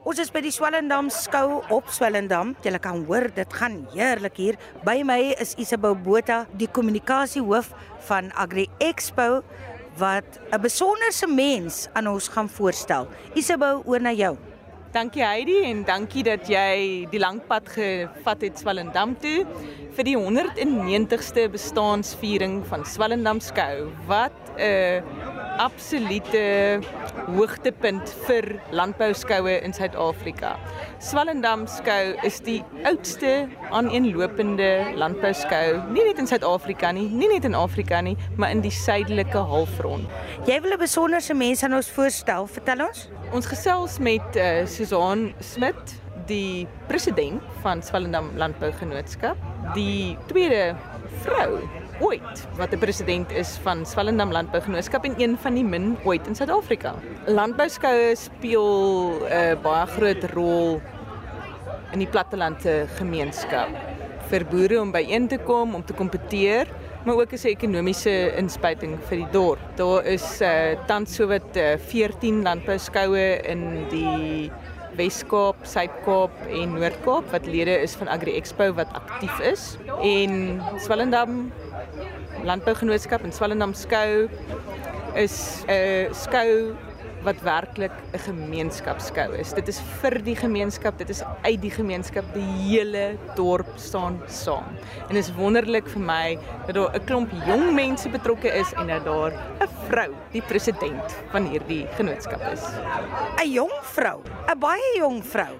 Ons is by die Swellendam skou op Swellendam. Jy kan hoor dit gaan heerlik hier. By my is Isabel Botha, die kommunikasiehoof van Agri Expo wat 'n besonderse mens aan ons gaan voorstel. Isabel, oor na jou. Dankie Heidi en dankie dat jy die lang pad gevat het Swellendam toe vir die 190ste bestaansviering van Swellendam skou. Wat 'n uh, absolute hoogtepunt vir landbouskoue in Suid-Afrika. Swellendam skou is die oudste aaneenlopende landbouskou, nie net in Suid-Afrika nie, nie net in Afrika nie, maar in die suidelike halfrond. Jy wil 'n besonderse mens aan ons voorstel, vertel ons? Ons gesels met uh, Susan Smit, die president van Swellendam Landbougenootskap, die tweede vrou ooit wat 'n president is van Swellendam Landbougenootskap en een van die min ooit in Suid-Afrika. Landbouskoue speel 'n uh, baie groot rol in die plattelandse gemeenskap vir boere om byeen te kom om te kompeteer maar ook as 'n ekonomiese inspuiting vir die dorp. Daar is uh, tans sowat uh, 14 landbouskoue in die Wes-Kaap, Suid-Kaap en Noord-Kaap wat lede is van Agri Expo wat aktief is en Swellendam Landbougenootskap en Swellendam Skou is 'n skou wat werklik 'n gemeenskapskou is. Dit is vir die gemeenskap, dit is uit die gemeenskap, die hele dorp staan saam. En dit is wonderlik vir my dat daar 'n klomp jong mense betrokke is en dat daar 'n vrou die president van hierdie genootskap is. 'n Jong vrou, 'n baie jong vrou.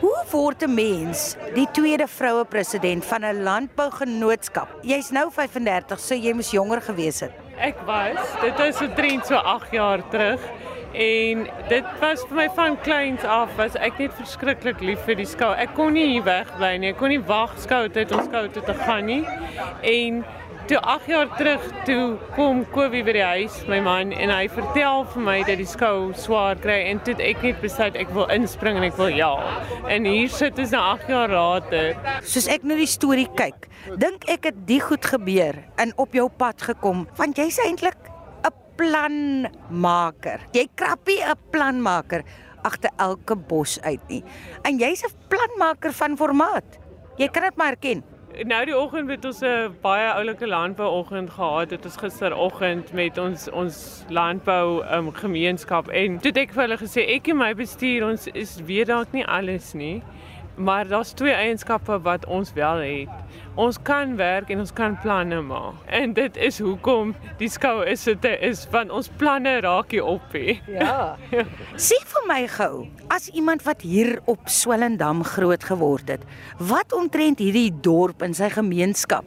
Hoe word 'n mens die tweede vroue president van 'n landbougenootskap? Jy's nou 35, so jy moes jonger gewees het. Ek was, dit is so 3 so 8 jaar terug. En dit was vir my van kleins af was ek net verskriklik lief vir die skou. Ek kon nie hier wegbly nie. Ek kon nie wag skou tyd om skou toe te gaan nie. En toe 8 jaar terug toe kom Kobie by die huis, my man, en hy vertel vir my dat die skou swaar kry en toe ek net besluit ek wil inspring en ek wil ja. En hier sit ons nou 8 jaar later. Soos ek nou die storie kyk, dink ek het die goed gebeur en op jou pad gekom want jy's eintlik planmaker. Jy krappie 'n planmaker agter elke bos uit nie. En jy's 'n planmaker van formaat. Jy kan dit maar erken. Nou die oggend het ons 'n baie oulike landbouoggend gehad. Dit is gisteroggend met ons ons landbou um, gemeenskap en toe het ek vir hulle gesê ek en my bestuur ons is weet dalk nie alles nie. Maar daar's twee eienskappe wat ons wel het. Ons kan werk en ons kan planne maak. En dit is hoekom die skou is dit is van ons planne raak hier op hè. Ja. Sê vir my gou, as iemand wat hier op Swellendam groot geword het, wat omtrent hierdie dorp en sy gemeenskap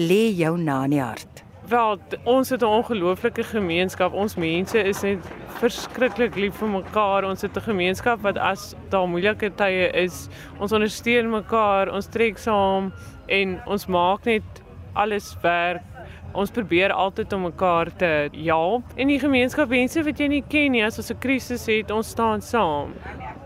lê jou na in die hart? Wel, ons het 'n ongelooflike gemeenskap. Ons mense is net verskriklik lief vir mekaar. Ons het 'n gemeenskap wat as daar moeilike tye is, ons ondersteun mekaar, ons trek saam en ons maak net alles werk. Ons probeer altyd om mekaar te help. En die gemeenskap mense wat jy nie ken nie, as ons 'n krisis het, ons staan saam.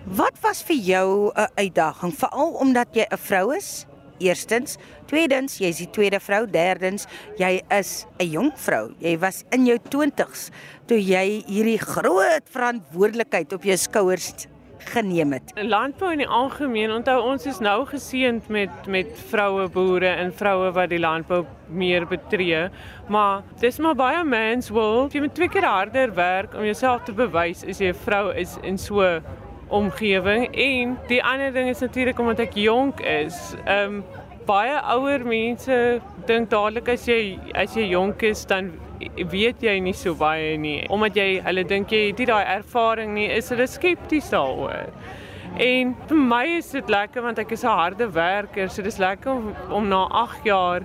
Wat was vir jou 'n uitdaging, veral omdat jy 'n vrou is? Eerstens, tweedens, jy is die tweede vrou, derdens, jy is 'n jong vrou. Jy was in jou 20's toe jy hierdie groot verantwoordelikheid op jou skouers geneem het. Landbou in die algemeen, onthou ons is nou geseënd met met vroue boere en vroue wat die landbou meer betree, maar dis maar baie mens wil jy moet twee keer harder werk om jouself te bewys as jy 'n vrou is in so omgewing en die ander ding is natuurlik omdat ek jonk is. Ehm um, baie ouer mense dink dadelik as jy as jy jonk is dan weet jy nie so baie nie. Omdat jy hulle dink jy het nie daai ervaring nie, is hulle skepties daaroor. En vir my is dit lekker want ek is 'n harde werker, so dis lekker om, om na 8 jaar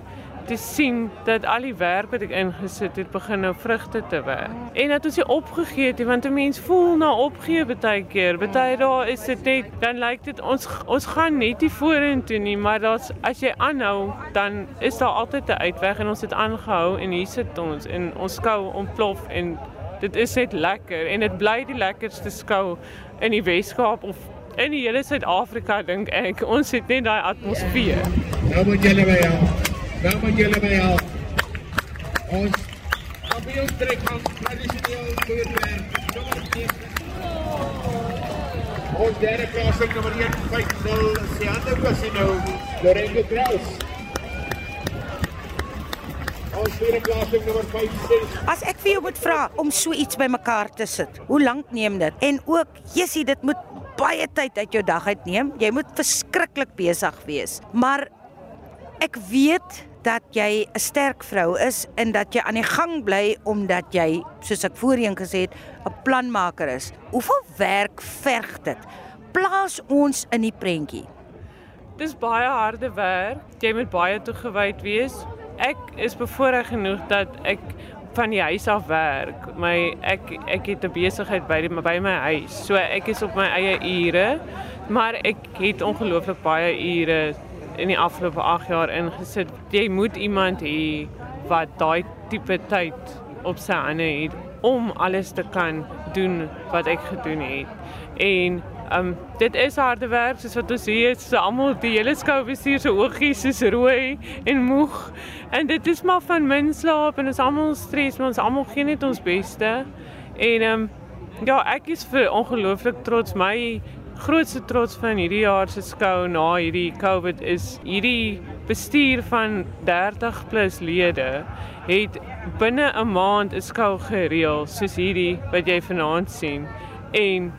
te sien dat al die werk wat ek ingesit het begin nou vrugte te werk. En dat ons nie opgegee het want 'n mens voel na opgee baie keer. Baie daar is dit net dan lyk dit ons ons gaan net nie vorentoe nie, maar daar's as jy aanhou dan is daar altyd 'n uitweg en ons het aangehou en hier sit ons en ons skou ontplof en dit is net lekker en dit bly die lekkerste skou in die Weskaap of in die hele Suid-Afrika dink ek. Ons het net daai atmosfeer. Nou moet julle by jou. Nou moet julle my help. Ons kampioen trek aan tradisioneel voorwerp. Ons derde plaasing nommer 150 Siando Casino, Lorenzo Kraus. Ons tweede plaasing nommer 56 As ek vir jou moet vra om so iets bymekaar te sit, hoe lank neem dit? En ook, Jessie, dit moet baie tyd uit jou dag uitneem. Jy moet verskriklik besig wees. Maar ek weet dat jy 'n sterk vrou is en dat jy aan die gang bly omdat jy, soos ek voorheen gesê het, 'n planmaker is. Hoeveel werk verg dit? Plaas ons in die prentjie. Dis baie harde werk. Jy moet baie toegewyd wees. Ek is bevoorreg genoeg dat ek van die huis af werk. My ek ek het 'n besigheid by die, by my huis. So ek is op my eie ure, maar ek het ongelooflik baie ure in die afgelope 8 jaar ingesit. Jy moet iemand hê wat daai tipe tyd op sy hande het om alles te kan doen wat ek gedoen het. En um dit is harde werk soos wat ons sien, so almal die hele skoubestuur se oogies is rooi en moeg. En dit is maar van min slaap en ons almal stres, maar ons almal gee net ons beste. En um ja, ek is ongelooflik trots my grootste trots van hierdie jaar se skou na hierdie COVID is hierdie bestuur van 30 plus lede het binne 'n maand 'n skou gereël soos hierdie wat jy vanaand sien. En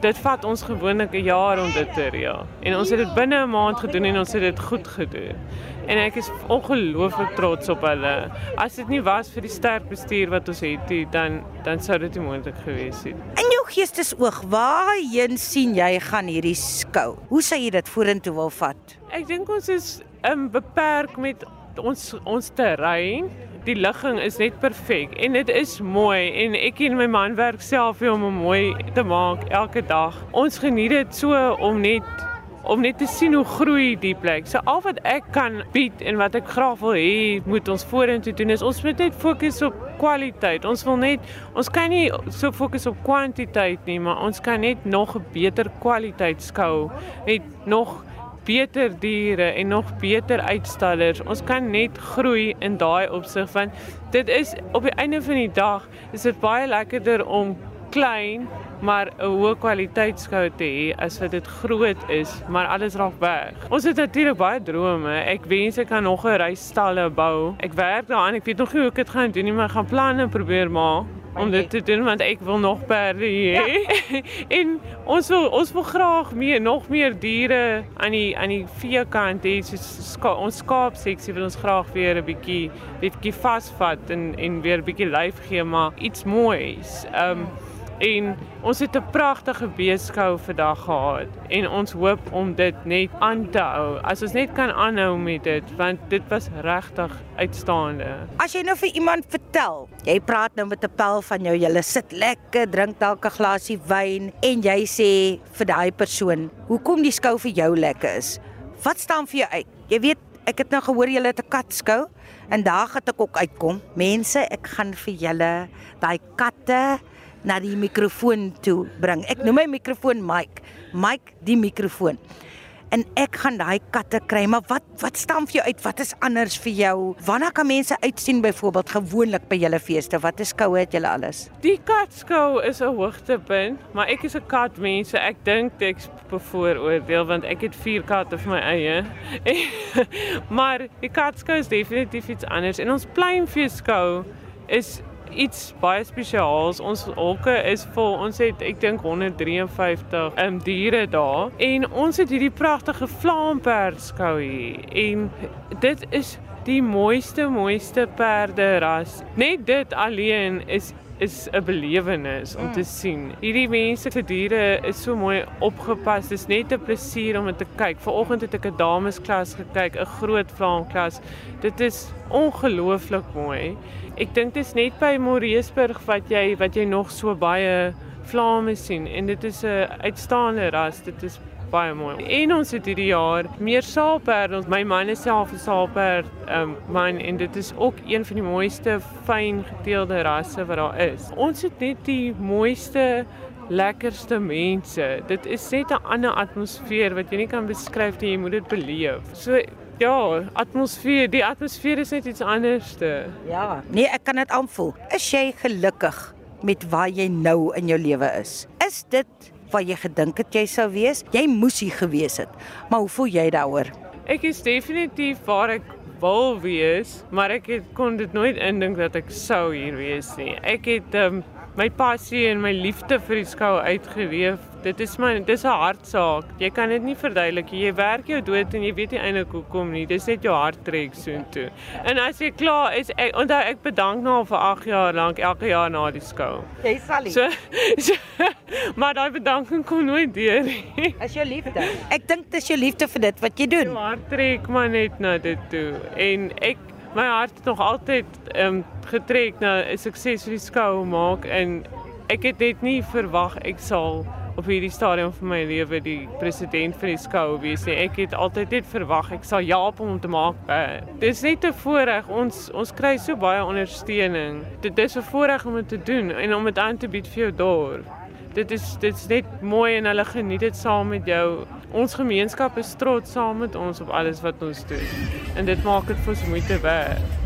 dit vat ons gewoonlik 'n jaar om dit te reël. En ons het dit binne 'n maand gedoen en ons het dit goed gedoen. En ek is ongelooflik trots op hulle. As dit nie was vir die sterk bestuur wat ons het dan dan sou dit nie moontlik gewees het jou geestesoog, waarheen sien jy gaan hierdie skou? Hoe sou jy dit vorentoe wil vat? Ek dink ons is um, beperk met ons ons terrein. Die ligging is net perfek en dit is mooi en ek en my man werk self vir om hom mooi te maak elke dag. Ons geniet dit so om net om net te sien hoe groei die plek. So al wat ek kan bied en wat ek graag wil hê moet ons vorentoe doen is ons moet net fokus op kwaliteit. Ons wil net ons kan nie so fokus op kwantiteit nie, maar ons kan net nog 'n beter kwaliteit skou. Net nog beter diere en nog beter uitstallers. Ons kan net groei in daai opsig van dit is op die einde van die dag is dit baie lekkerder om klein maar 'n hoë kwaliteit skou te hê as wat dit groot is, maar alles raak weg. Ons het natuurlik baie drome. Ek wens ek kan nog 'n rystalle bou. Ek werk daaraan. Ek weet nog nie hoe ek dit gaan doen nie, maar ek gaan planne probeer maak om dit te doen want ek wil nog perde hê. Ja. en ons wil ons wil graag meer nog meer diere aan die aan die veekant hê soos ska, ons skaapseksie wil ons graag weer 'n bietjie bietjie vasvat en en weer 'n bietjie lyf gee maar iets moois. Ehm um, en ons het 'n pragtige beeskou vandag gehad en ons hoop om dit net aan te hou. As ons net kan aanhou met dit want dit was regtig uitstaande. As jy nou vir iemand vertel, jy praat nou met 'n pel van jou, jy sit lekker, drink dalk 'n glasie wyn en jy sê vir daai persoon, "Hoekom die skou vir jou lekker is?" Wat staan vir jou uit? Jy weet, ek het nou gehoor julle het 'n katskou en daar gaan ek ook uitkom. Mense, ek gaan vir julle daai katte na die mikrofoon toe bring. Ek noem my mikrofoon Mike. Mike die mikrofoon. En ek gaan daai katte kry, maar wat wat staan vir jou uit? Wat is anders vir jou? Wanneer kan mense uitsien byvoorbeeld gewoonlik by julle feeste? Wat is skoue het julle alles? Die katskou is 'n hoogtepunt, maar ek is 'n katmens, so ek dink ek's bevooroordeel want ek het 4 katte vir my eie. maar die katskou is definitief iets anders en ons pleinfeeskou is iets baie spesiaals. Ons hokke is vol. Ons het ek dink 153 um, diere daar en ons het hierdie pragtige vlaamperd-skou hier. En dit is die mooiste mooiste perde ras. Net dit alleen is is 'n belewenis om te sien. Hierdie mense se diere is so mooi opgepas. Dit is net 'n plesier om dit te kyk. Vanoggend het ek 'n damesklas gekyk, 'n groot vlaamklas. Dit is ongelooflik mooi. Ek dink dit is net by Moreesburg wat jy wat jy nog so baie vlaame sien en dit is 'n uitstaande ras. Dit is baie mooi. En ons het hierdie jaar meer saalperde. Ons my man is self 'n saalperd um man en dit is ook een van die mooiste fyn geteelde rasse wat daar is. Ons het net die mooiste lekkerste mense. Dit is net 'n ander atmosfeer wat jy nie kan beskryf nie, jy moet dit beleef. So ja, atmosfeer, die atmosfeer is net iets anderste. Ja, nee, ek kan dit aanvoel. Is jy gelukkig met waar jy nou in jou lewe is? Is dit waar jy gedink het jy sou wees? Jy moes hier gewees het. Maar hoe voel jy daaroor? Ek is definitief waar ek wil wees, maar ek het, kon dit nooit indink dat ek sou hier wees nie. Ek het um, my passie en my liefde vir die skou uitgeweef. Dit is my dis 'n hartsaak. Jy kan dit nie verduidelik nie. Jy werk jou dood en jy weet nie eintlik hoekom nie. Dis net jou hart trek soontoe. En as jy klaar is, ek onthou ek bedank nou al vir 8 jaar lank elke jaar na die skou. Jy sal So, so maar daai bedanking kom nooit deur nie. Is jou liefde. Ek dink dis jou liefde vir dit wat jy doen. Jou hart trek maar net na dit toe en ek my hart het nog altyd ehm um, getrek na 'n suksesvolle skou maak en ek het net nie verwag ek sal op hierdie stadium van my lewe die president van die skou wees nie. Ek het altyd net verwag ek sal help om te maak. Dis net 'n voorreg. Ons ons kry so baie ondersteuning. Dit is 'n voorreg om dit te doen en om dit aan te bied vir jou dorp. Dit is dit is net mooi en hulle geniet dit saam met jou. Ons gemeenskap is trots saam met ons op alles wat ons doen. En dit maak dit vir ons moeite werd.